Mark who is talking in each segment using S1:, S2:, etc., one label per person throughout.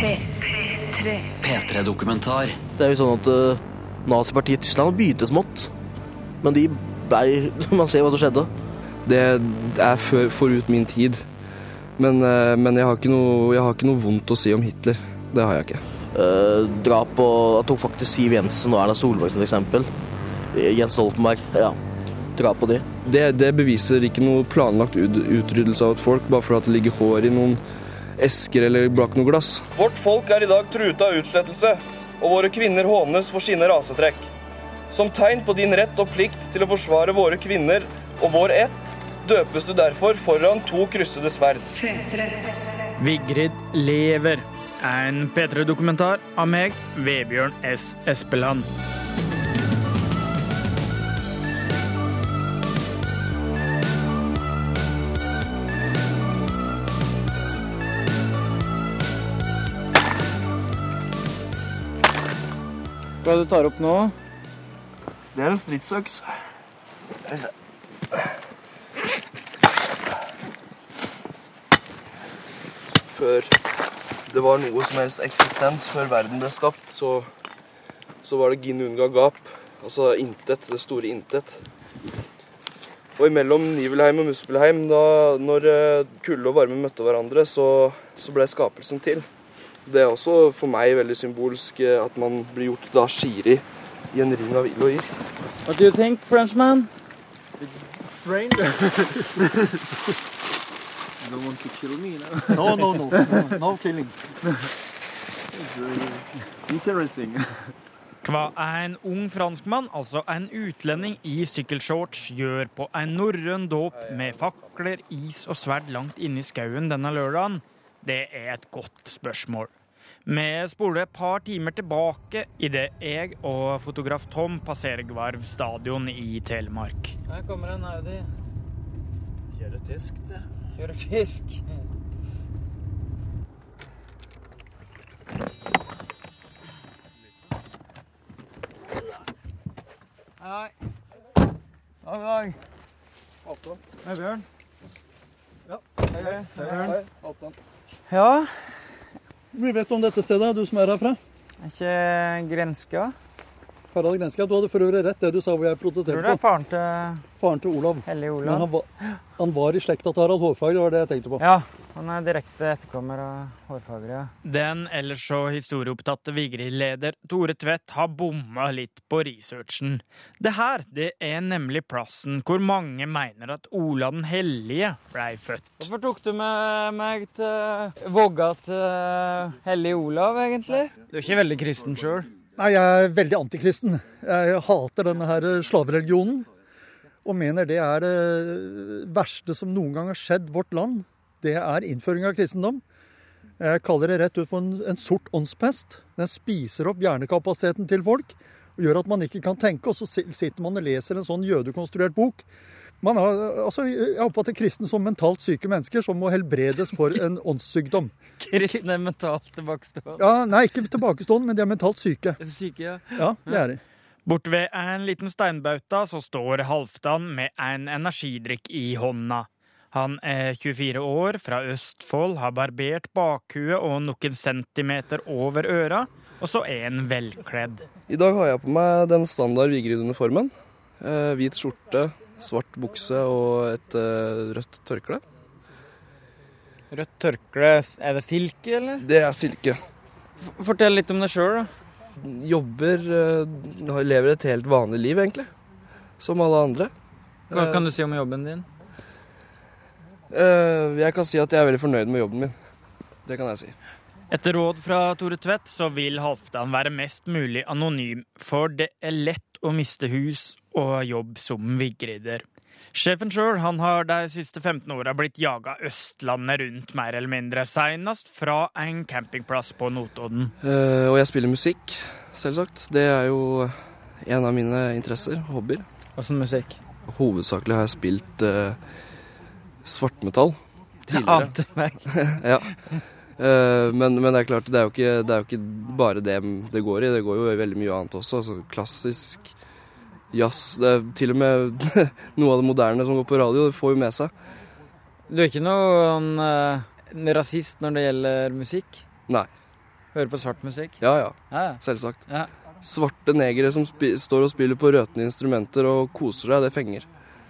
S1: P3.
S2: P3-dokumentar.
S3: Det er jo sånn at uh, nazipartiet i Tyskland begynt smått. Men de bei Man ser hva som skjedde.
S4: Det er for, forut min tid. Men, uh, men jeg, har noe, jeg har ikke noe vondt å si om Hitler. Det har jeg ikke.
S3: Uh, drap på Jeg tok faktisk Siv Jensen og Erna Solberg som eksempel. Eh, Jens Stoltenberg. Ja. Drap på de.
S4: Det, det beviser ikke noe planlagt ut, utryddelse av et folk, bare for at det ligger hår i noen esker eller bak noe glass.
S5: Vårt folk er i dag truet av utslettelse, og våre kvinner hånes for sine rasetrekk. Som tegn på din rett og plikt til å forsvare våre kvinner og vår ett, døpes du derfor foran to kryssede sverd.
S6: Vigrid lever. En P3-dokumentar av meg, Vebjørn S. Espeland. Hva er du tar opp nå?
S5: Det er en stridsøks. Før det var noe som helst eksistens, før verden ble skapt, så, så var det Ginunga gap. Altså intet. Det store intet. Og imellom Nivelheim og Muspelheim, da når eh, kulde og varme møtte hverandre, så, så ble skapelsen til. Det er også for meg veldig symbolsk eh, at man blir gjort da skirig i en ring av ild og is.
S6: What do you think, Frenchman?
S7: No, no, no, no, no killing. Interesting.
S6: Hva en ung franskmann, altså en utlending i sykkelshorts, gjør på en norrøn dåp med fakler, is og sverd langt inne i skauen denne lørdagen, det er et godt spørsmål. Vi spoler et par timer tilbake idet jeg og fotograf Tom passerer Gvarv stadion i Telemark. Her kommer en Audi.
S7: Kjører tysk, det.
S6: Kjører tysk. Hei. God dag. Hei, Bjørn. Ja,
S7: Hvor vet du om dette stedet, du som er herfra?
S6: er ikke Grenska?
S7: Harald Grenska, du hadde for øvrig rett det du sa hvor jeg protesterte.
S6: Tror
S7: protesterte
S6: det er faren til
S7: Faren til Olav.
S6: Hellige
S7: Men
S6: Olav.
S7: han var, han var i slekta til Harald Hårfagre, det var det jeg tenkte på.
S6: Ja, han er direkte etterkommer av hårfagre. Den ellers så historieopptatte Vigrid-leder Tore Tvedt har bomma litt på researchen. Det her det er nemlig plassen hvor mange mener at Ola den hellige blei født. Hvorfor tok du med meg til Våga til hellige Olav, egentlig? Du er ikke veldig kristen sjøl?
S7: Nei, jeg er veldig antikristen. Jeg hater denne her slavereligionen. Og mener det er det verste som noen gang har skjedd vårt land. Det er innføring av kristendom. Jeg kaller det rett ut for en, en sort åndspest. Den spiser opp hjernekapasiteten til folk og gjør at man ikke kan tenke. Og så sitter man og leser en sånn jødekonstruert bok. Man har, altså, jeg oppfatter kristne som mentalt syke mennesker som må helbredes for en åndssykdom.
S6: Kristne er mentalt tilbakestående.
S7: Ja, nei, ikke tilbakestående, men de er mentalt syke.
S6: Syke, ja?
S7: Ja, det er de.
S6: Bort ved en liten steinbauta så står Halvdan med en energidrikk i hånda. Han er 24 år, fra Østfold, har barbert bakhuet og noen centimeter over øra, og så er han velkledd.
S4: I dag har jeg på meg den standard Vigrid-uniformen. Eh, hvit skjorte, svart bukse og et eh, rødt tørkle.
S6: Rødt tørkle, er det silke, eller?
S4: Det er silke.
S6: Fortell litt om deg sjøl, da.
S4: Jobber eh, Lever et helt vanlig liv, egentlig. Som alle andre.
S6: Hva kan du si om jobben din?
S4: Eh, jeg kan si at jeg er veldig fornøyd med jobben min. Det kan jeg si.
S6: Etter råd fra Tore Tvedt så vil Halvdan være mest mulig anonym, for det er lett å miste hus og jobb som vigrider. Sjefen sjøl har de siste 15 åra blitt jaga Østlandet rundt, mer eller mindre, seinest fra en campingplass på Notodden.
S4: Uh, og jeg spiller musikk, selvsagt. Det er jo en av mine interesser, hobbyer.
S6: Åssen musikk?
S4: Hovedsakelig har jeg spilt eh, svartmetall tidligere.
S6: Ante meg.
S4: ja. Eh, men, men det er klart, det er, ikke, det er jo ikke bare det det går i. Det går jo veldig mye annet også. Altså klassisk jazz. Det er til og med noe av det moderne som går på radio. Det får jo med seg.
S6: Du er ikke noen uh, rasist når det gjelder musikk?
S4: Nei.
S6: Hører på svart musikk?
S4: Ja, ja.
S6: ja, ja.
S4: Selvsagt.
S6: Ja.
S4: Svarte negere som står og spiller på røtne instrumenter og koser seg, det fenger.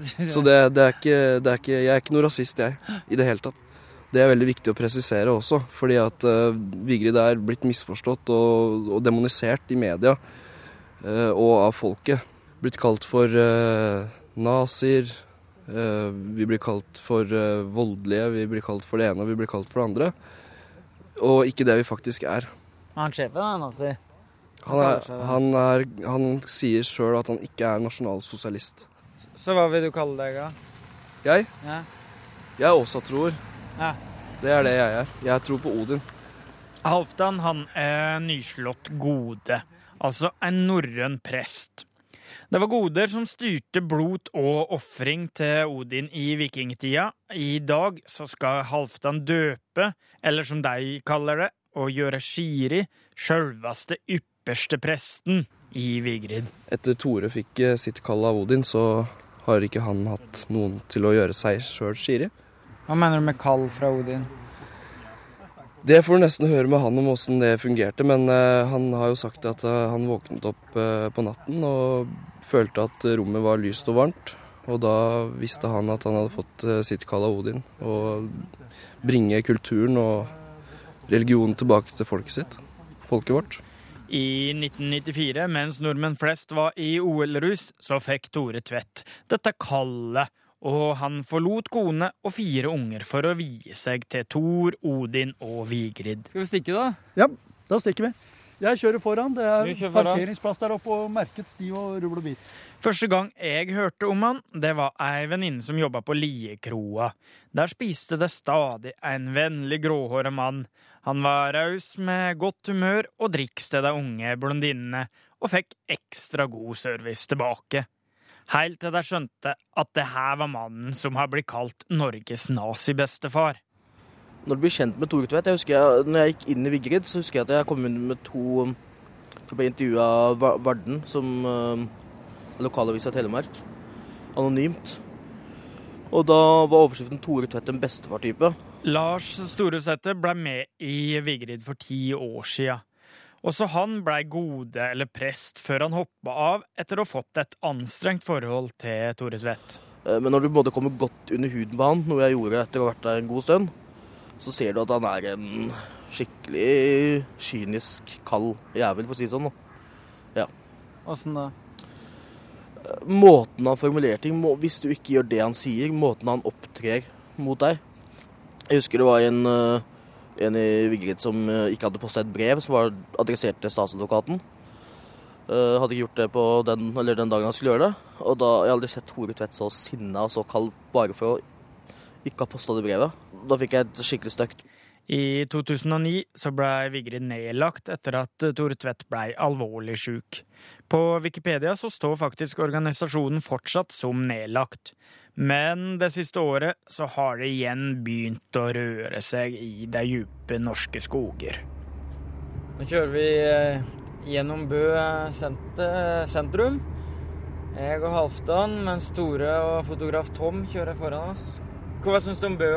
S4: Så det, det, er ikke, det, er ikke, Jeg er ikke noe rasist, jeg. I det hele tatt. Det er veldig viktig å presisere også, fordi at uh, Vigrid er blitt misforstått og, og demonisert i media uh, og av folket. Blitt kalt for uh, nazier. Uh, vi blir kalt for voldelige, vi blir kalt for det ene og vi blir kalt for det andre. Og ikke det vi faktisk er.
S6: Han sjefen er nazi?
S4: Han, er, han, er, han sier sjøl at han ikke er nasjonalsosialist.
S6: Så hva vil du kalle deg, da?
S4: Jeg?
S6: Ja.
S4: Jeg er tror
S6: Ja.
S4: Det er det jeg er. Jeg tror på Odin.
S6: Halvdan han er nyslått gode, altså en norrøn prest. Det var goder som styrte blot og ofring til Odin i vikingtida. I dag så skal Halvdan døpe, eller som de kaller det, å gjøre skiri, sjølveste ypperste presten i Vigrid.
S4: Etter Tore fikk eh, sitt kall av Odin, så har ikke han hatt noen til å gjøre seg sjøl skiri.
S6: Hva mener du med kall fra Odin?
S4: Det får du nesten høre med han om åssen det fungerte, men uh, han har jo sagt at uh, han våknet opp på natten og følte at rommet var lyst og varmt. Og da visste han at han hadde fått sitt kall av Odin. Å bringe kulturen og religionen tilbake til folket sitt. Folket vårt.
S6: I 1994, mens nordmenn flest var i OL-rus, så fikk Tore Tvedt dette kallet og han forlot kone og fire unger for å vie seg til Thor, Odin og Vigrid. Skal vi stikke, da?
S7: Ja, da stikker vi. Jeg kjører foran. Det er parkeringsplass der oppe og merket sti og rubbel og bit.
S6: Første gang jeg hørte om han, det var ei venninne som jobba på Liekroa. Der spiste det stadig en vennlig gråhåra mann. Han var raus med godt humør og driks til de unge blondinene, og fikk ekstra god service tilbake. Helt til de skjønte at det her var mannen som har blitt kalt Norges nazibestefar.
S3: Når du blir kjent med Tore Tvedt jeg husker jeg, når jeg gikk inn i Vigrid, så husker jeg at jeg kom inn med to som ble intervjua av Varden, som er lokalavisa Telemark. Anonymt. Og da var overskriften 'Tore Tvedt en bestefar-type'.
S6: Lars Storesæter ble med i Vigrid for ti år sia. Også han blei gode eller prest før han hoppa av etter å ha fått et anstrengt forhold til Tore Tvedt.
S3: Eh, men når du både kommer godt under huden på han, noe jeg gjorde etter å ha vært der en god stund, så ser du at han er en skikkelig kynisk, kald jævel, for å si det sånn. Ja.
S6: Åssen da?
S3: Eh, måten han formulerer ting Hvis du ikke gjør det han sier, måten han opptrer mot deg Jeg husker det var en uh, en i Vigrid som eh, ikke hadde postet et brev som var adressert til statsadvokaten. Uh, hadde ikke gjort det på den, den, dagen han skulle gjøre det. Og da, Jeg aldri sett Tore Tvedt så sinna og så kald bare for å ikke ha posta det brevet. Da fikk jeg et skikkelig støkt.
S6: I 2009 så ble Vigrid nedlagt etter at Tore Tvedt ble alvorlig sjuk. På Wikipedia så står faktisk organisasjonen fortsatt som nedlagt. Men det siste året så har det igjen begynt å røre seg i de dype norske skoger. Nå kjører vi eh, gjennom Bø sentrum. Jeg og Halvdan, mens Tore og fotograf Tom kjører foran oss. Hva syns du om Bø?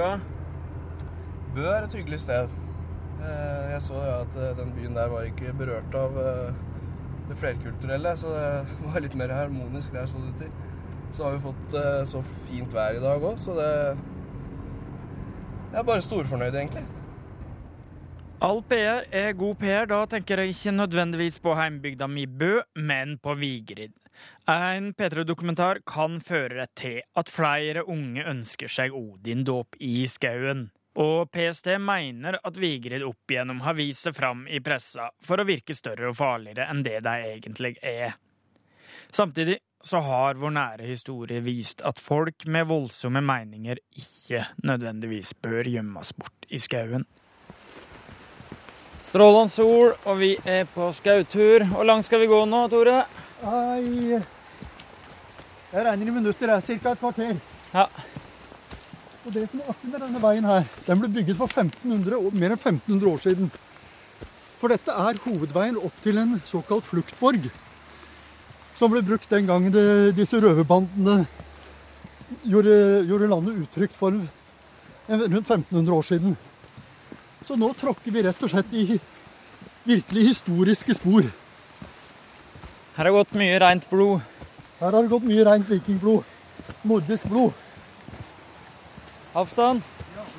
S4: Bø er et hyggelig sted. Eh, jeg så at eh, den byen der var ikke berørt av det flerkulturelle, så det var litt mer harmonisk der, så det til. Så har vi fått uh, så fint vær i dag òg, så det Jeg er bare storfornøyd, egentlig.
S6: All PR er god PR. Da tenker jeg ikke nødvendigvis på heimbygda mi Bø, men på Vigrid. En P3-dokumentar kan føre til at flere unge ønsker seg Odin-dåp i skauen. Og PST mener at Vigrid opp igjennom har vist seg fram i pressa for å virke større og farligere enn det de egentlig er. Samtidig så har vår nære historie vist at folk med voldsomme meninger ikke nødvendigvis bør gjemmes bort i skauen. Strålende sol, og vi er på skautur. Hvor langt skal vi gå nå, Tore?
S7: Ai, jeg regner i minutter. Det er ca. et kvarter.
S6: Ja.
S7: Og det som er artig med denne veien her, den ble bygget for 1500, mer enn 1500 år siden. For dette er hovedveien opp til en såkalt fluktborg som ble brukt den gangen disse røverbandene gjorde, gjorde, landet utrygt for rundt 1500 år siden. Så nå tråkker vi rett og slett i virkelig historiske spor.
S6: Her har gått mye rent blod.
S7: Her har det gått mye rent vikingblod. Nordisk blod.
S6: Aftan,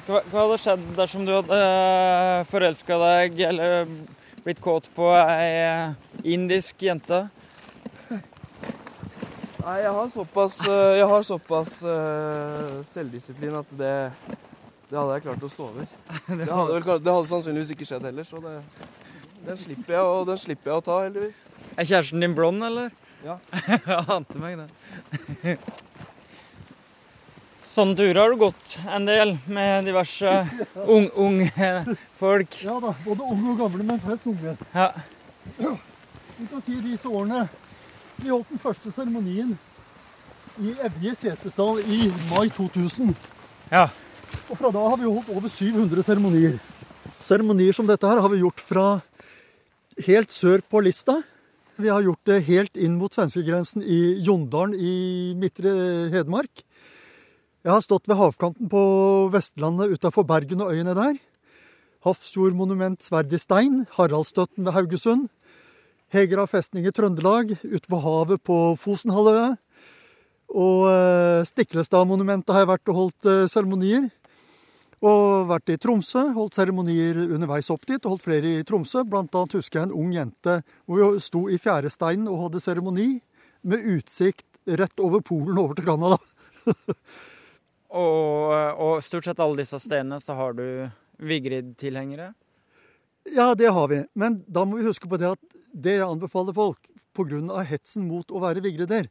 S6: hva, hadde skjedd dersom du hadde uh, forelska deg eller blitt kåt på ei uh, indisk jente?
S4: Nei, jeg har såpass, uh, jeg har såpass selvdisiplin at det, det hadde jeg klart å stå over. Det hadde, vel, det hadde sannsynligvis ikke skjedd heller, så det, den slipper jeg, og den slipper jeg å ta, heldigvis.
S6: Er kjæresten din blond, eller?
S4: Ja.
S6: jeg ante meg det. Sånne turer har du gått en del med diverse unge ung folk.
S7: Ja da, både unge og gamle, men flest unge.
S6: Ja.
S7: Vi kan si disse årene Vi holdt den første seremonien i Evje Setesdal i mai 2000.
S6: Ja.
S7: Og fra da har vi holdt over 700 seremonier. Seremonier som dette her har vi gjort fra helt sør på Lista. Vi har gjort det helt inn mot svenskegrensen i Jondalen i Midtre Hedmark. Jeg har stått ved havkanten på Vestlandet utafor Bergen og øyene der. Hafrsfjordmonument Sverd i stein, Haraldsstøtten ved Haugesund. Hegra festning i Trøndelag, ute på havet på Fosenhalvøya. Og eh, Stiklestadmonumentet har jeg vært og holdt eh, seremonier. Og vært i Tromsø, holdt seremonier underveis opp dit, og holdt flere i Tromsø. Blant annet husker jeg en ung jente hvor vi sto i fjæresteinen og hadde seremoni med utsikt rett over Polen over til Canada.
S6: og, og, stort sett alle disse stedene så har du Vigrid-tilhengere?
S7: Ja, det har vi. Men da må vi huske på det at det jeg anbefaler folk pga. hetsen mot å være vigrider,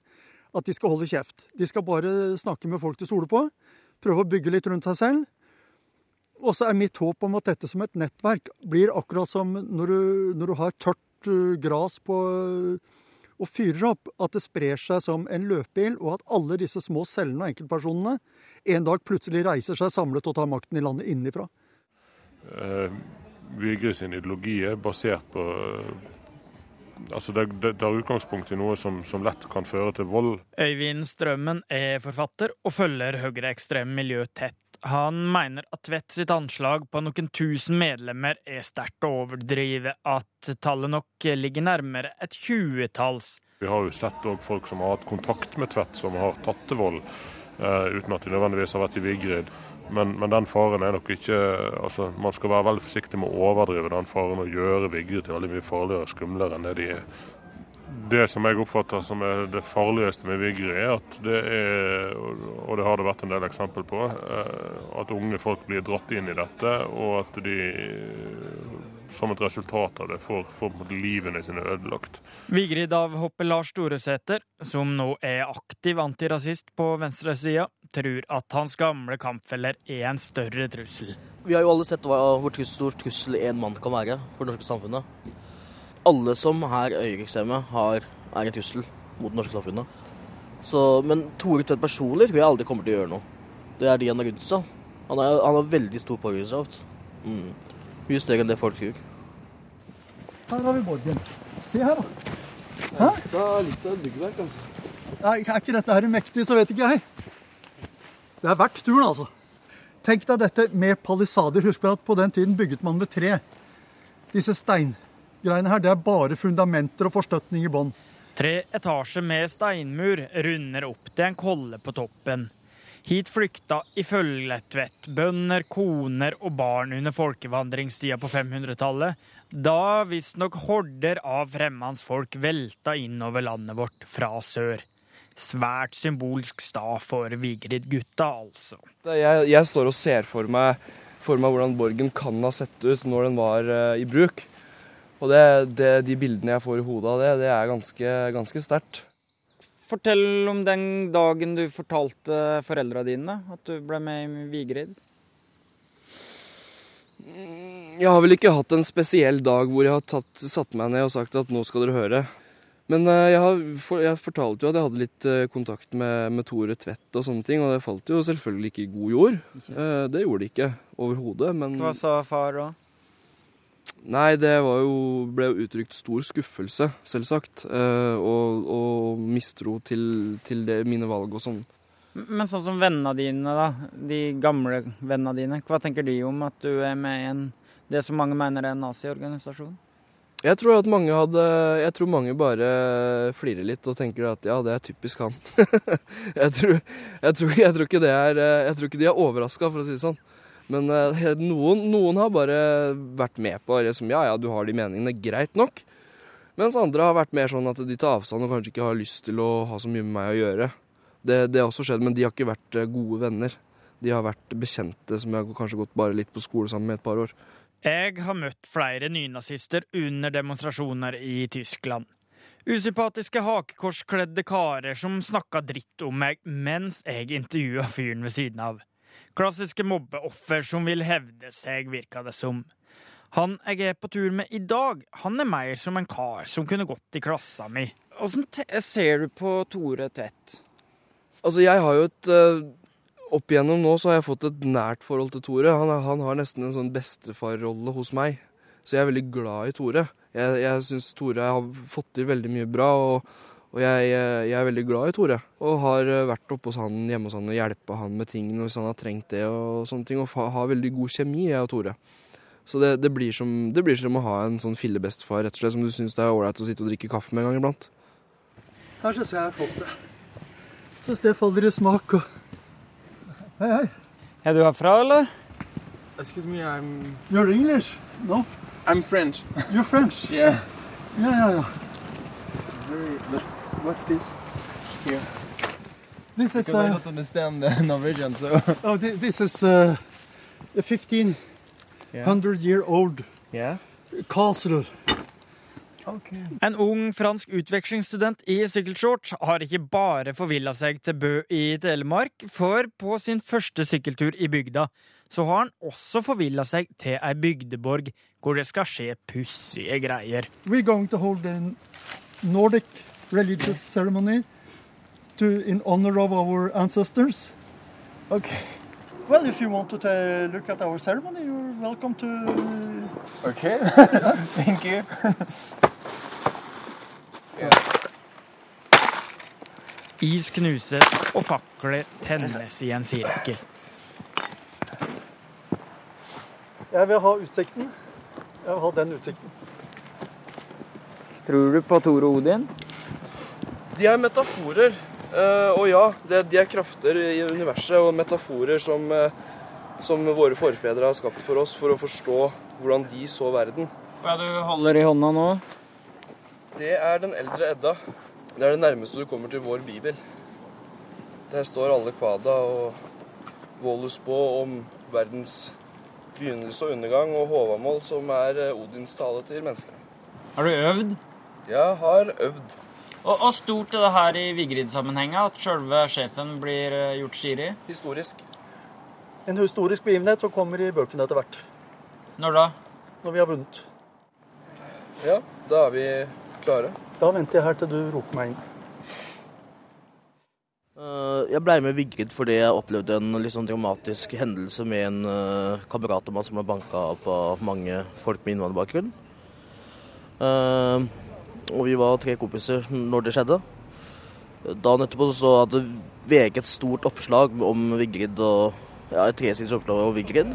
S7: at de skal holde kjeft. De skal bare snakke med folk de stoler på. Prøve å bygge litt rundt seg selv. Og så er mitt håp om at dette som et nettverk blir akkurat som når du, når du har tørt uh, gras uh, og fyrer opp. At det sprer seg som en løpeil, og at alle disse små cellene og enkeltpersonene en dag plutselig reiser seg samlet og tar makten i landet innenfra.
S1: Uh, Vigre sin ideologi er basert på Altså det, det, det er utgangspunkt i noe som, som, lett kan føre til vold.
S6: Øyvind Strømmen er forfatter og følger høyreekstreme miljø tett. Han mener at Tvedt sitt anslag på noen tusen medlemmer er sterkt å overdrive, at tallet nok ligger nærmere et tjuetalls.
S1: Vi har jo sett folk som har hatt kontakt med Tvedt, som har tatt til vold, uh, uten at de nødvendigvis har vært i Vigrid. Men, men, den faren er nok ikke altså Man skal være veldig forsiktig med å overdrive den faren og gjøre Vigre til veldig mye farligere og skumlere enn det de er. Det som jeg oppfatter som er det farligste med Vigre, er at det er, og det har det vært en del eksempel på, eh, at unge folk blir dratt inn i dette, og at de som et resultat av det får, får livene sine ødelagt.
S6: Vigrid av Hoppe Lars Storesæter, som nå er aktiv antirasist på venstresida, tror at hans gamle kampfeller er en større trussel.
S3: Vi har jo alle sett hvor stor trussel en mann kan være for det norske samfunnet alle som er høyreekstreme, er en trussel mot det norske samfunnet. Så, men Tore Tvedt personlig tror jeg aldri kommer til å gjøre noe. Det er de han har rundt seg. Han, er, han har veldig stor påvirkningskraft. Mm. Mye større enn det folk tror.
S7: Her har vi borgen. Se her, da.
S4: Hæ? Det er litt av et byggverk, altså.
S7: Er, er ikke dette her mektig, så vet ikke jeg. Det er verdt turen, altså. Tenk deg dette med palisader. Husk at på den tiden bygget man med tre. Disse steingreiene her, det er bare fundamenter og forstøtning i bånn.
S6: Tre etasjer med steinmur runder opp til en kolle på toppen. Hit flykta ifølge Tvedt bønder, koner og barn under folkevandringstida på 500-tallet, da visstnok horder av fremmedfolk velta innover landet vårt fra sør. Svært symbolsk stad for Vigrid-gutta, altså.
S4: Jeg, jeg, står og ser for meg, for meg, hvordan borgen kan ha sett ut når den var uh, i bruk. Og det, det, de bildene jeg får i hodet av det, det er ganske, ganske sterkt.
S6: Fortell om den dagen du fortalte foreldra dine at du ble med i Vigrid.
S4: Jeg har vel ikke hatt en spesiell dag hvor jeg har tatt, satt meg ned og sagt at nå skal dere høre. Men uh, jeg, har, jeg, fortalte jo at jeg hadde litt uh, kontakt med, med, Tore Tvedt og sånne ting, og det falt jo selvfølgelig ikke i god jord. Uh, det gjorde det ikke overhodet, men
S6: Hva sa far da?
S4: Nei, det jo, ble jo uttrykt stor skuffelse, selvsagt. Eh, og, og, mistro til, til det, mine valg og sånn.
S6: Men sånn som vennene dine, da. De gamle vennene dine. Hva tenker de om at du er med i en, det som mange mener er en naziorganisasjon?
S4: Jeg tror at mange hadde Jeg tror mange bare flirer litt og tenker at ja, det er typisk han. jeg, tror, jeg, tror, jeg, tror, ikke det er Jeg tror ikke de er overraska, for å si det sånn. Men uh, noen, noen, har bare vært med på det som ja, ja, du har de meningene, greit nok. Mens andre har vært mer sånn at de tar avstand og kanskje ikke har lyst til å ha så mye med meg å gjøre. Det, det har også skjedd, men de har ikke vært eh, gode venner. De har vært bekjente som jeg har kanskje gått bare litt på skole sammen med et par år.
S6: Jeg har møtt flere nynazister under demonstrasjoner i Tyskland. Usympatiske hakekorskledde karer som snakka dritt om meg mens jeg intervjua fyren ved siden av. Klassiske mobbeoffer som vil hevde seg, virka det som. Han jeg er på tur med i dag, han er mer som en kar som kunne gått i klassa mi.
S2: Åssen ser du på Tore Tvedt?
S4: Altså, jeg har jo et uh opp igjennom nå så har jeg fått et nært forhold til Tore. Han, han har nesten en sånn bestefarrolle hos meg. Så jeg er veldig glad i Tore. Jeg, jeg syns Tore har fått til veldig mye bra, og, og jeg, jeg, er veldig glad i Tore. Og har eh, vært oppe hos han hjemme hos han og hjulpet han med ting hvis han har trengt det. Og sånne ting, og har veldig god kjemi, jeg og Tore. Så det, det, blir som, det, blir som, å ha en sånn fillebestefar rett og slett, som du syns det er ålreit å sitte og drikke kaffe med en gang iblant.
S7: Her syns jeg er flott sted. Hvis det faller i smak og Hei, hei.
S2: Er du herfra, eller?
S5: Excuse me, I'm...
S7: You're English? No?
S5: I'm French.
S7: You're French?
S5: Yeah.
S7: Yeah, yeah, yeah.
S5: Very, but what is here?
S7: This is...
S5: Because I
S7: Uh,
S5: don't understand the Norwegian, so...
S7: oh, thi- this is uh, a 1500-year-old
S5: Yeah?
S7: castle.
S5: Okay.
S6: En ung fransk utvekslingsstudent i sykkelshorts har ikke bare forvilla seg til Bø i Telemark, for på sin første sykkeltur i bygda så har han også forvilla seg til ei bygdeborg hvor det skal skje pussige greier.
S7: We're going to hold a Nordic religious ceremony to, in honor of our ancestors.
S5: Okay.
S7: Well, if you want to ta- look at our ceremony, you're welcome to.
S5: Okay. Thank you.
S6: Is knuses og fakler tennes i en sirkel.
S7: Jeg vil ha utsikten. Jeg vil ha den utsikten.
S2: Tror du på Tore Odin?
S4: De er metaforer. eh, og ja, de er krafter i universet og metaforer som, eh, som våre forfedre har skapt for oss for å forstå hvordan de så verden.
S2: Hva er det du holder i hånda nå?
S4: Det er den eldre Edda. Det er det nærmeste du kommer til vår bibel. Der står alle kvada og Volus på om verdens begynnelse og undergang, og Håvamål, som er eh, Odins tale til menneskene.
S2: Har du øvd?
S4: Ja, har øvd.
S2: Og, og stort er det her i Vigrid-sammenhenget at sjølve sjefen blir eh, gjort skiri?
S4: Historisk.
S7: En historisk begivenhet som kommer i bøkene etter hvert.
S2: Når da?
S7: Når vi har vunnet.
S4: Ja, da er vi klare.
S7: Da venter jeg her til du roper meg inn.
S3: Eh, Jeg blei med Vigrid fordi jeg opplevde en litt sånn dramatisk hendelse med en eh, kamerat av meg som ble banka opp av mange folk med innvandrerbakgrunn. Eh, og vi var tre kompiser når det skjedde. Da nettopp så hadde VG et stort oppslag om Vigrid, og ja, et tresiders oppslag om Vigrid.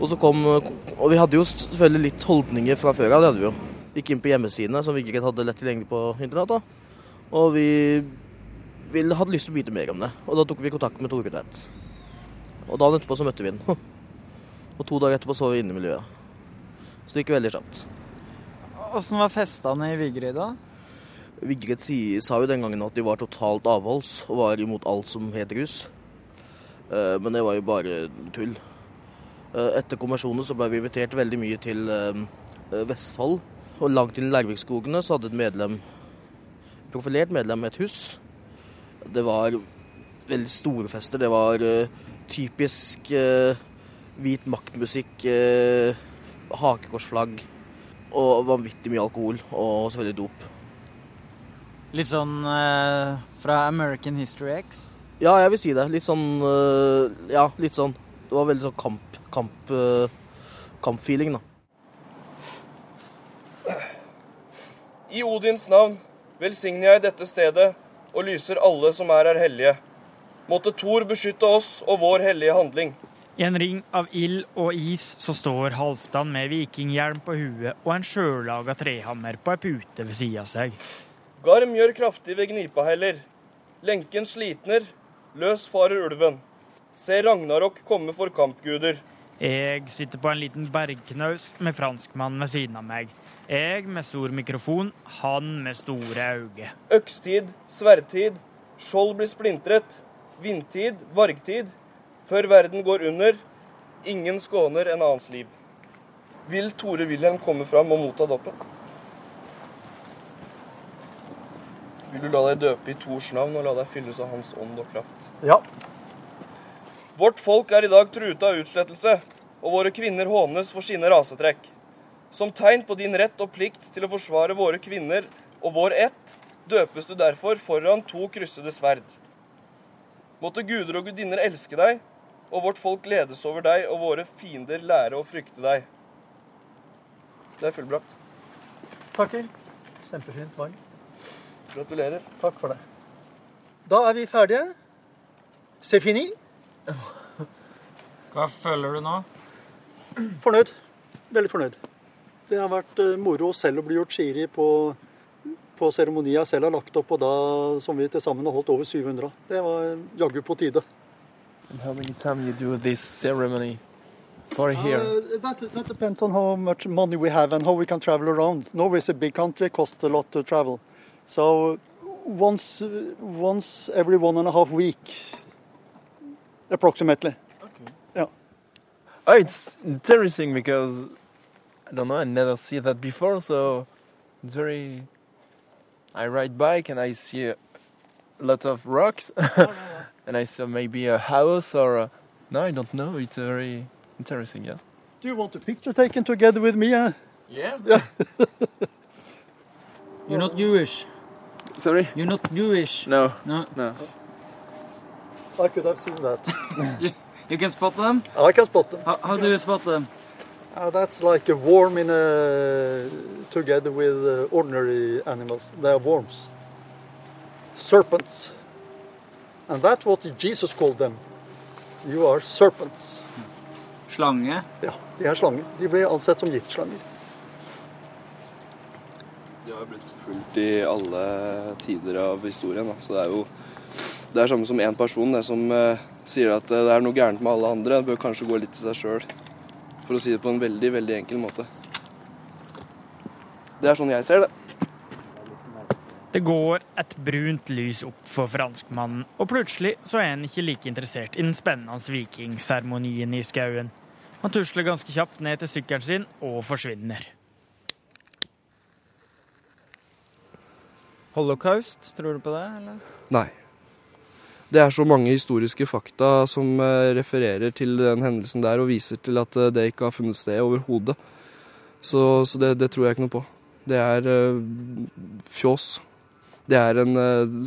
S3: Og så kom Og vi hadde jo selvfølgelig litt holdninger fra før av, det hadde vi jo. Gikk inn på hjemmesidene som Vigrid hadde lett tilgjengelig på internett. da. Og vi ville, hadde lyst til å vite mer om det. Og da tok vi kontakt med Tore Tvedt. Og dagen etterpå så møtte vi ham. Og to dager etterpå så vi inne i miljøet. Så det gikk veldig kjapt.
S2: Åssen var festene i Vigrid, da?
S3: Vigrid sa jo den gangen at de var totalt avholds og var imot alt som het rus. Eh, Men det var jo bare tull. Eh, Etter konvensjonen så ble vi invitert veldig mye til eh, Vestfold. Og langt inn i Lærvikskogene så hadde et medlem, profilert medlem et hus. Det var veldig store fester. Det var uh, typisk uh, hvit maktmusikk, uh, hakekorsflagg og vanvittig mye alkohol. Og selvfølgelig dop.
S2: Litt sånn fra American History X?
S3: Ja, jeg vil si det. Litt sånn Ja, litt sånn. Det var veldig sånn kamp, kamp, kampfeeling, da.
S4: I Odins navn velsigner jeg dette stedet og lyser alle som er her hellige. Måtte Thor beskytte oss og vår hellige handling.
S6: I en ring av ild og is så står Halvdan med vikinghjelm på huet og en sjølaga trehammer på ei pute ved sida av seg.
S5: Garm gjør kraftig ved gnipa heller. Lenken slitner, løs farer ulven. Se Ragnarok komme for kampguder.
S6: Jeg sitter på en liten bergknaus med franskmannen ved siden av meg. Jeg med stor mikrofon, han med store øyne.
S5: Økstid, sverdtid, skjold blir splintret. Vindtid, vargtid. Før verden går under. Ingen skåner en annens liv. Vil Tore Wilhelm komme fram og motta dåpen? Vil du la deg døpe i Tors navn og la deg fylles av hans ånd og kraft?
S7: Ja.
S5: Vårt folk er i dag truet av utslettelse, og våre kvinner hånes for sine rasetrekk. Som tegn på din rett og plikt til å forsvare våre kvinner og vår ett, døpes du derfor foran to kryssede sverd. Måtte guder og gudinner elske deg, og vårt folk ledes over deg, og våre fiender lære å frykte deg. Det er fullbrakt.
S7: Takker. Kjempefint valg.
S5: Gratulerer.
S7: Takk for det. Da er vi ferdige. C'est fini.
S2: Hva føler du nå?
S7: Fornøyd. Veldig fornøyd. Det har vært eh, moro selv å bli gjort shiri på, på seremoni jeg selv har lagt opp, og da som vi til sammen har holdt over 700. Det var jaggu på tide.
S8: And how many times you do this ceremony for here?
S7: Uh, that, that depends on how much money we have and how we can travel around. Norway is a big country, it costs a lot to travel. So once, once every one and a half week, approximately.
S8: Oh, it's interesting because I don't know, I never see that before, so it's very. I ride bike and I see a lot of rocks, and I saw maybe a house or a, no, I don't know. It's very interesting. Yes.
S7: Do you want a picture taken together with me? Uh?
S8: Yeah.
S2: You're not Jewish.
S8: Sorry.
S2: You're not Jewish.
S8: No.
S2: No.
S8: No.
S7: I could have seen that.
S2: You, you can spot them?
S7: I can spot them.
S2: How, how do you spot them?
S7: Uh, that's like a worm in a, together with uh, ordinary animals. They are worms. Serpents. And that's what Jesus called them. You are serpents.
S2: Slange?
S7: Ja, de er slanger. De ble ansett som giftslanger.
S4: De har blitt fulgt i alle tider av historien. Da. Så det er jo det er samme som én person det som eh, sier at eh, det er noe gærent med alle andre. Det bør kanskje gå litt til seg sjøl. For å si det på en veldig, veldig enkel måte. Det er sånn jeg ser det.
S6: Det går et brunt lys opp for franskmannen, og plutselig så er han ikke like interessert i den spennende vikingseremonien i skauen. Han tusler ganske kjapt ned til sykkelen sin og forsvinner.
S2: Holocaust, tror du på det, eller?
S4: Nei. Det er så mange historiske fakta som eh, refererer til den hendelsen der, og viser til at eh, det ikke har funnet sted overhodet. Så, så det, det tror jeg ikke noe på. Det er uh, fjås. Det er en,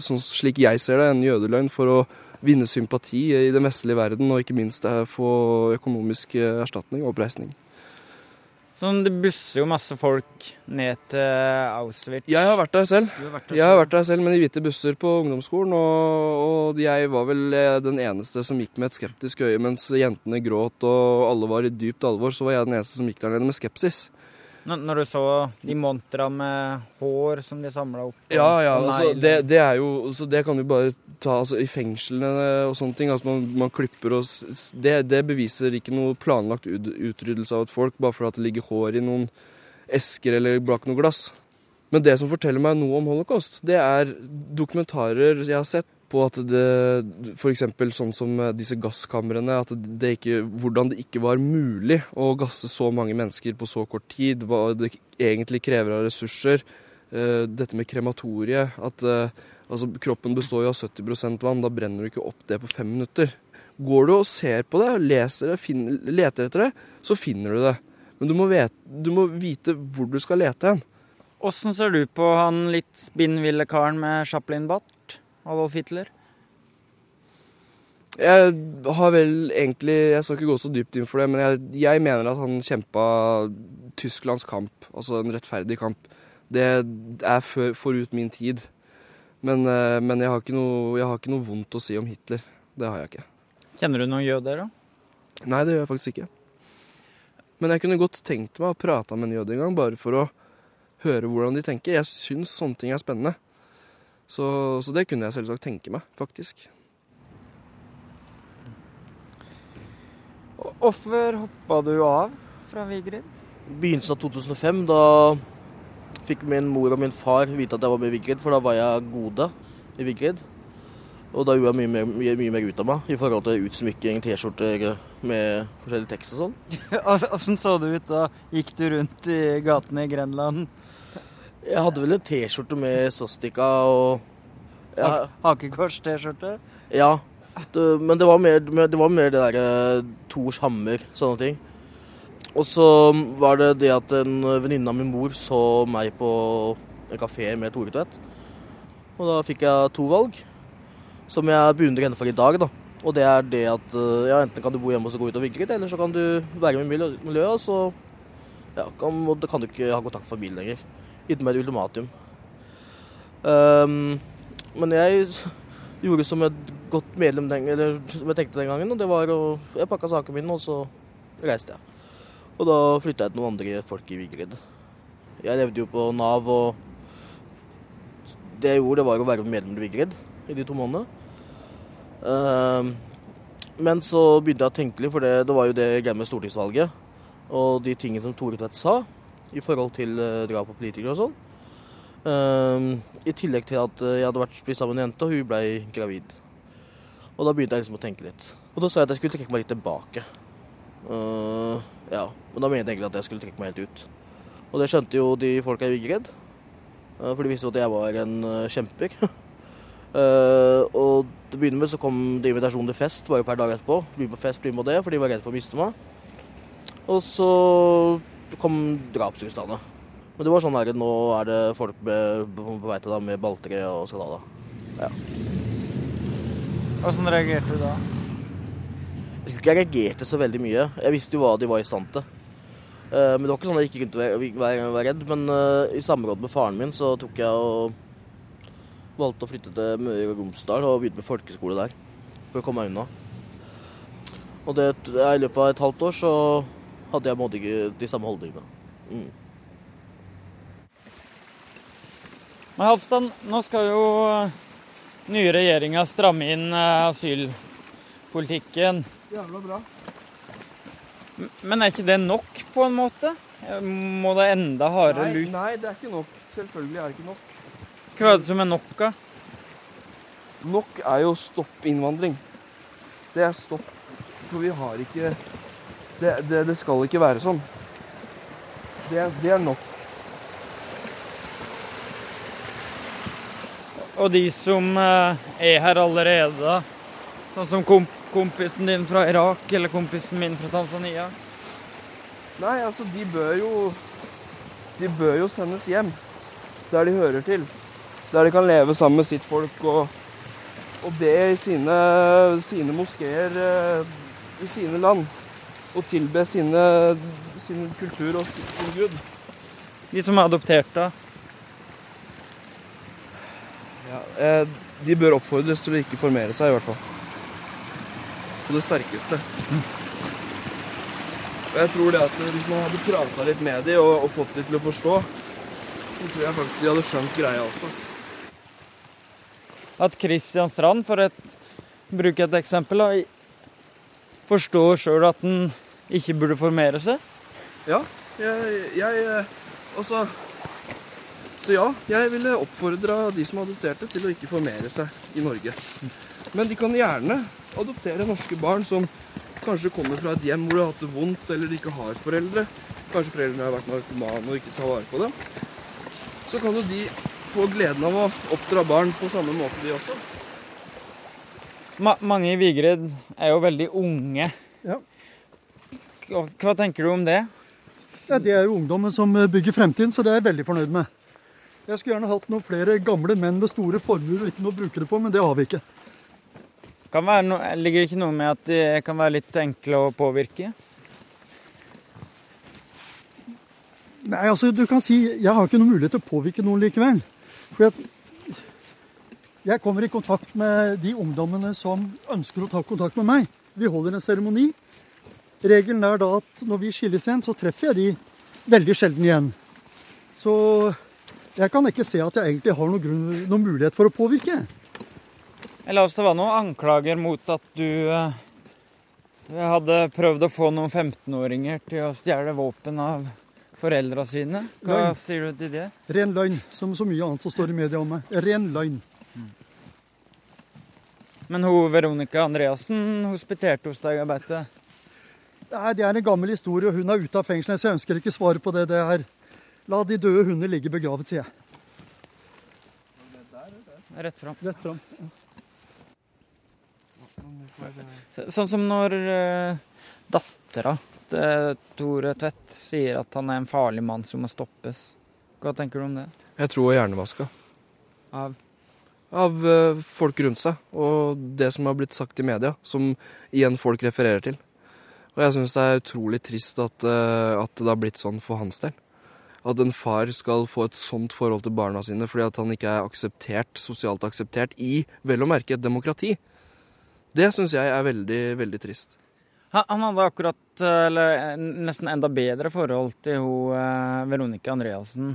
S4: sånn, slik jeg ser det, en jødeløgn for å vinne sympati i den vestlige verden, og ikke minst få økonomisk erstatning og oppreisning.
S2: Sånn, det busser jo masse folk ned til Auschwitz.
S4: Jeg har vært der selv.
S2: Du har vært der
S4: Jeg har vært der selv med de hvite busser på ungdomsskolen, og, og jeg var vel eh, den eneste som gikk med et skeptisk øye mens jentene gråt og alle var i dypt alvor, så var jeg den eneste som gikk der nede med skepsis.
S2: Når, du så de montra med hår som de samla opp? og-
S4: Ja, ja, altså, det, det er jo altså, Det kan du bare ta altså, i fengslene og sånne ting. Altså, man, man klipper og det, det beviser ikke noe planlagt ut, utryddelse av et folk bare fordi det ligger hår i noen esker eller bak noe glass. Men det som forteller meg noe om holocaust, det er dokumentarer jeg har sett på at det F.eks. sånn som disse gasskamrene. At det ikke, hvordan det ikke var mulig å gasse så mange mennesker på så kort tid. Hva det egentlig krever av ressurser. Eh, dette med krematoriet. At eh, altså, kroppen består jo av 70% vann. Da brenner du ikke opp det på fem minutter. Går du og ser på det, leser det, finner, leter etter det, så finner du det. Men du må, vite, du må vite hvor du skal lete hen.
S2: Åssen ser du på han litt spinnville karen med Chaplin-bart? Adolf Hitler?
S4: Jeg har vel egentlig Jeg skal ikke gå så dypt inn for det, men jeg, jeg mener at han kjempa Tysklands kamp, altså en rettferdig kamp. Det er for, forut min tid. Men, eh, men jeg, har ikke noe, jeg har ikke noe vondt å si om Hitler. Det har jeg ikke.
S2: Kjenner du noen jøder, da?
S4: Nei, det gjør jeg faktisk ikke. Men jeg kunne godt tenkt meg å prate med en jøde en gang, bare for å høre hvordan de tenker. Jeg syns sånne ting er spennende. Så, så det kunne jeg selvsagt tenke meg, faktisk.
S2: Hvorfor hoppa du av fra Vigrid?
S3: Begynnelsen av 2005, da fikk min mor og min far vite at jeg var med i Vigrid, for da var jeg gode i Vigrid. Og da gjorde jeg mye mer, mye, mye mer ut av meg i forhold til utsmykking, T-skjorter med forskjellig tekst og sånn.
S2: Åssen så det ut da? Gikk du rundt i gatene i Grenland?
S3: Jeg hadde vel en T-skjorte med sostika og
S2: ja. Hakekors-T-skjorte?
S3: Ja. Det, men det var mer det, var mer det derre Tors hammer, sånne ting. Og så var det det at en venninne av min mor så meg på en kafé med Tore Tvedt. Og da fikk jeg to valg, som jeg beundrer henne for i dag. da. Og det er det at ja, enten kan du bo hjemme og så gå ut og vinke litt, eller så kan du være med i miljøet, og så ja, kan, kan du ikke ha kontakt med familien lenger. Gitt meg et ultimatum. Um, men jeg gjorde som et godt medlem den, eller som jeg tenkte den gangen, og det var å Jeg pakka sakene mine, og så reiste jeg. Og da flytta jeg til noen andre folk i Vigrid. Jeg levde jo på Nav, og det jeg gjorde, det var å være medlem i Vigrid i de to månedene. Um, men så begynte jeg å tenke litt, for det, det var jo det greia med stortingsvalget. Og de tingene som Tore Tvedt sa i forhold til uh, drap på politikere og sånn. Uh, I tillegg til at jeg hadde vært blitt sammen med en jente, og hun ble gravid. Og da begynte jeg liksom å tenke litt. Og da sa jeg at jeg skulle trekke meg litt tilbake. Uh, ja, Men da mente jeg egentlig at jeg skulle trekke meg helt ut. Og det skjønte jo de folka i Vigred. Uh, for de visste jo at jeg var en uh, kjemper. og til å begynne med så kom det invitasjon til fest bare per dag etterpå. Bli på fest, bli med det, for de var redd for å miste meg. Og så kom drapsrustene. Men det var sånn her, nå er det folk med, på vei til deg med balltre og skandale. Ja.
S2: Åssen reagerte du da?
S3: Jeg tror ikke jeg reagerte så veldig mye. Jeg visste jo hva de var i stand til. Uh, men det var ikke sånn at jeg ikke kunne være, være redd. Men uh, i samråd med faren min så tok jeg og valgte å flytte til Møre og Romsdal og begynte med folkeskole der. For å komme meg unna. Og det, i løpet av et halvt år så hadde jeg måtte ikke de samme holdningene. Mm.
S2: Men Halvdan, nå skal jo nye regjeringa stramme inn asylpolitikken.
S4: Jævla bra.
S2: Men er ikke det nok, på en måte? Må det enda hardere
S4: nei. Nei, det er ikke nok. Selvfølgelig er det ikke nok.
S2: Hva er det som er nok, da?
S4: Nok er jo stopp innvandring. Det er stopp. For vi har ikke Det, det, det skal ikke være sånn. Det, det er nok.
S2: Og de som eh, er her allerede. Sånn som komp kompisen din fra Irak eller kompisen min fra Tanzania?
S4: Nei, altså, de bør jo De bør jo sendes hjem. Der de hører til. Der de kan leve sammen med sitt folk og, og be i sine, sine moskeer eh, i sine land. Og tilbe sine, sin kultur og sin, sin gud.
S2: De som er adoptert, da?
S4: Ja, eh, de bør oppfordres til å ikke formere seg, i hvert fall. På det sterkeste. Og jeg tror det at Hvis man hadde prata litt med dem og, og, fått dem til å forstå, så tror jeg faktisk de hadde skjønt greia også.
S2: At Kristian Strand, for å bruke et eksempel, da, forstår sjøl at han ikke burde formere seg?
S4: Ja. Jeg, jeg Altså Så ja, jeg ville oppfordra de som adopterte, til å ikke formere seg i Norge. Men de kan gjerne adoptere norske barn som kanskje kommer fra et hjem hvor de har hatt det vondt, eller de ikke har foreldre. Kanskje foreldrene har vært narkomane og ikke tar vare på dem. Så kan jo de få gleden av å oppdra barn på samme måte, de også.
S2: Ma mange i Vigred er jo veldig unge. Hva, tenker du om det?
S7: Ja, Det er jo ungdommen som bygger fremtiden, så det er jeg veldig fornøyd med. Jeg skulle gjerne hatt noen flere gamle menn med store formuer og ikke noe å bruke det på, men det har vi ikke.
S2: Kan være no ligger det ikke noe med at de kan være litt enkle å påvirke?
S7: Nei, altså du kan si Jeg har ikke noen mulighet til å påvirke noen likevel. For jeg, jeg kommer i kontakt med de ungdommene som ønsker å ta kontakt med meg. Vi holder en seremoni. Regelen er da at når vi skilles igjen, så treffer jeg de veldig sjelden igjen. Så jeg kan ikke se at jeg egentlig har noen, grunn, noen mulighet for å påvirke.
S2: Eller oss det var noen anklager mot at du eh, hadde prøvd å få noen 15-åringer til å stjele våpen av foreldra sine. Hva
S7: Løgn.
S2: sier du til det?
S7: Ren løgn, som så mye annet som står i media om meg. Ren løgn.
S2: Men hun Veronica Andreassen hospiterte hos deg, jeg vet det.
S7: Nei, Det er en gammel historie, og hun er ute av fengselet, så jeg ønsker ikke svare på det. Det her. La de døde hunder ligge begravet, sier jeg.
S2: Rett fram.
S7: Rett fram.
S2: Så- Sånn som når uh, dattera til Tore Tvedt sier at han er en farlig mann som må stoppes. Hva tenker du om det?
S4: Jeg tror hun er hjernevaska.
S2: Av
S4: Av eh, folk rundt seg, og det som har blitt sagt i media, som igjen folk refererer til. Og jeg syns det er utrolig trist at, eh, at det har blitt sånn for hans del. At en far skal få et sånt forhold til barna sine fordi at han ikke er akseptert, sosialt akseptert i, vel å merke, et demokrati. Det syns jeg er veldig, veldig trist.
S2: Han hadde akkurat, eh, eller eh, nesten enda bedre forhold til hun Veronica Andreassen,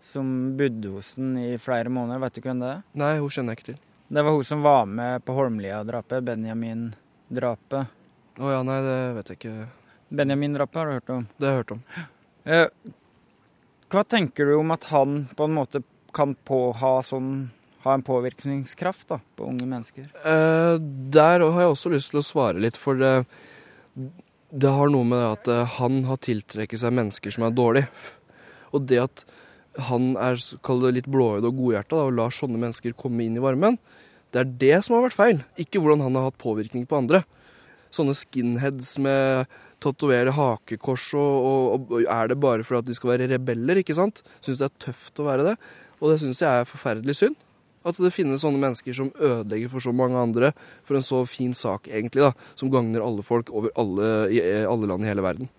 S2: som bodde hos den i flere måneder. Vet du hvem det er?
S4: Nei, hun kjenner jeg ikke til.
S2: Det var hun som var med på Holmlia-drapet, Benjamin-drapet.
S4: Å ja, nei, det vet jeg ikke.
S2: Benjamin-drapet har du hørt om?
S4: Det har jeg hørt om.
S2: Eh, hva tenker du om at han på en måte kan på ha, sånn, ha en påvirkningskraft da, på unge mennesker?
S4: Eh, der har jeg også lyst til å svare litt, for det, det har noe med at eh, han har tiltrekket seg mennesker som er dårlige. Og det at han er det litt blåøyd og godhjerta og lar sånne mennesker komme inn i varmen, det er det som har vært feil, ikke hvordan han har hatt påvirkning på andre. Sånne skinheads med tatovere hakekors og, og, og er det bare for at de skal være rebeller, ikke sant? Syns det er tøft å være det. Og det syns jeg er forferdelig synd. At det finnes sånne mennesker som ødelegger for så mange andre for en så fin sak, egentlig, da, som gagner alle folk over alle, i alle land i hele verden.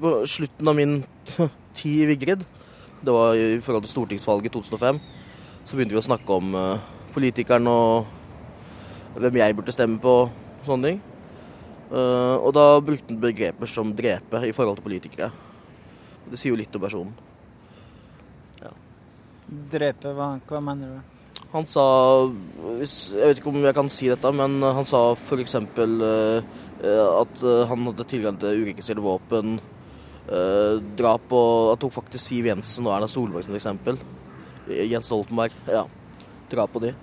S3: På slutten av min tid i Vigrid, det var i forhold til stortingsvalget 2005, så begynte vi å snakke om uh, politikeren og hvem jeg burde stemme på og sånne ting. Uh, og da brukte han begreper som drepe i forhold til politikere. Det sier jo litt om personen.
S2: Drepe, hva, hva mener du?
S3: Han sa Jeg vet ikke om jeg kan si dette, men han sa f.eks. Uh, at eh, han hadde tilgang til uregistrerte våpen. Uh, drap på Han tok faktisk Siv Jensen og Erna Solberg som eksempel. Jens Stoltenberg. Ja. Drap på de.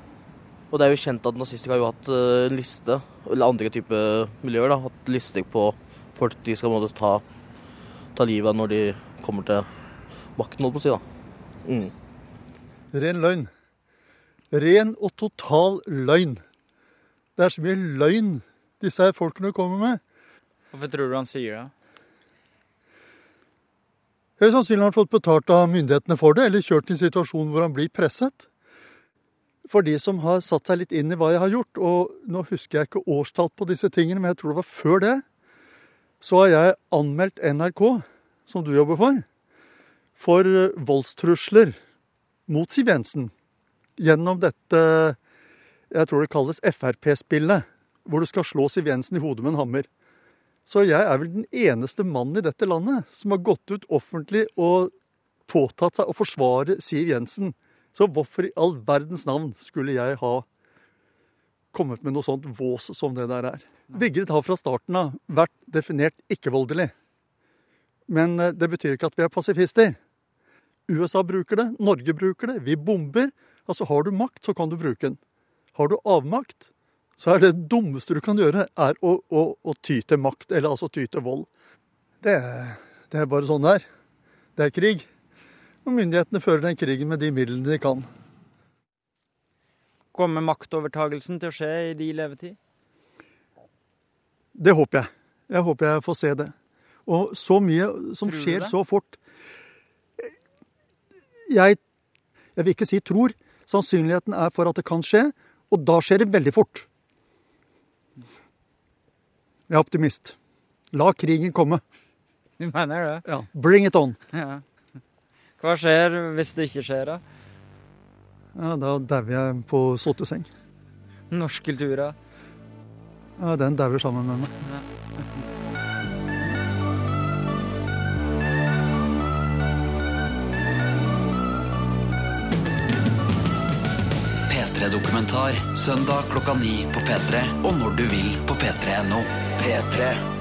S3: Og det er jo kjent at nazister har jo hatt uh, en liste, eller andre typer miljøer, da, hatt lister på folk de skal måtte ta, ta livet av når de kommer til makten, holdt på å si. da. Mm.
S7: Ren løgn. Ren og total løgn. Det er så mye løgn disse her folkene kommer med.
S2: Hvorfor tror du han sier det?
S7: Høyst sannsynlig har han fått betalt av myndighetene for det, eller kjørt i en situasjon hvor han blir presset. For de som har satt seg litt inn i hva jeg har gjort, og nå husker jeg ikke årstall på disse tingene, men jeg tror det var før det, så har jeg anmeldt NRK, som du jobber for, for voldstrusler mot Siv Jensen. Gjennom dette, jeg tror det kalles Frp-spillet, hvor du skal slå Siv Jensen i hodet med en hammer. Så jeg er vel den eneste mannen i dette landet som har gått ut offentlig og påtatt seg å forsvare Siv Jensen. Så hvorfor i all verdens navn skulle jeg ha kommet med noe sånt vås som det der er? Vigrid har fra starten av vært definert ikke-voldelig. Men eh, det betyr ikke at vi er pasifister. USA bruker det, Norge bruker det, vi bomber. Altså har du makt, så kan du bruke den. Har du avmakt, så er det dummeste du kan gjøre, er å, å, å ty til makt, eller altså ty til vold. Det, det er bare sånn det er. Det er krig. Og myndighetene fører den krigen med de midlene de kan.
S2: Kommer maktovertagelsen til å skje i de levetid?
S7: Det håper jeg. Jeg håper jeg får se det. Og så mye som skjer så fort jeg, jeg vil ikke si tror. Sannsynligheten er for at det kan skje, og da skjer det veldig fort. Jeg er optimist. La krigen komme.
S2: Du mener det?
S7: Ja, Bring it on.
S2: Ja. Hva skjer hvis det ikke skjer, da?
S7: Ja, da dauer jeg på sotteseng.
S2: Norsk kultura?
S7: Ja, den dauer sammen med meg. Ja.
S9: P3-dokumentar søndag klokka ni på P3 og når du vil på p3.no. P3.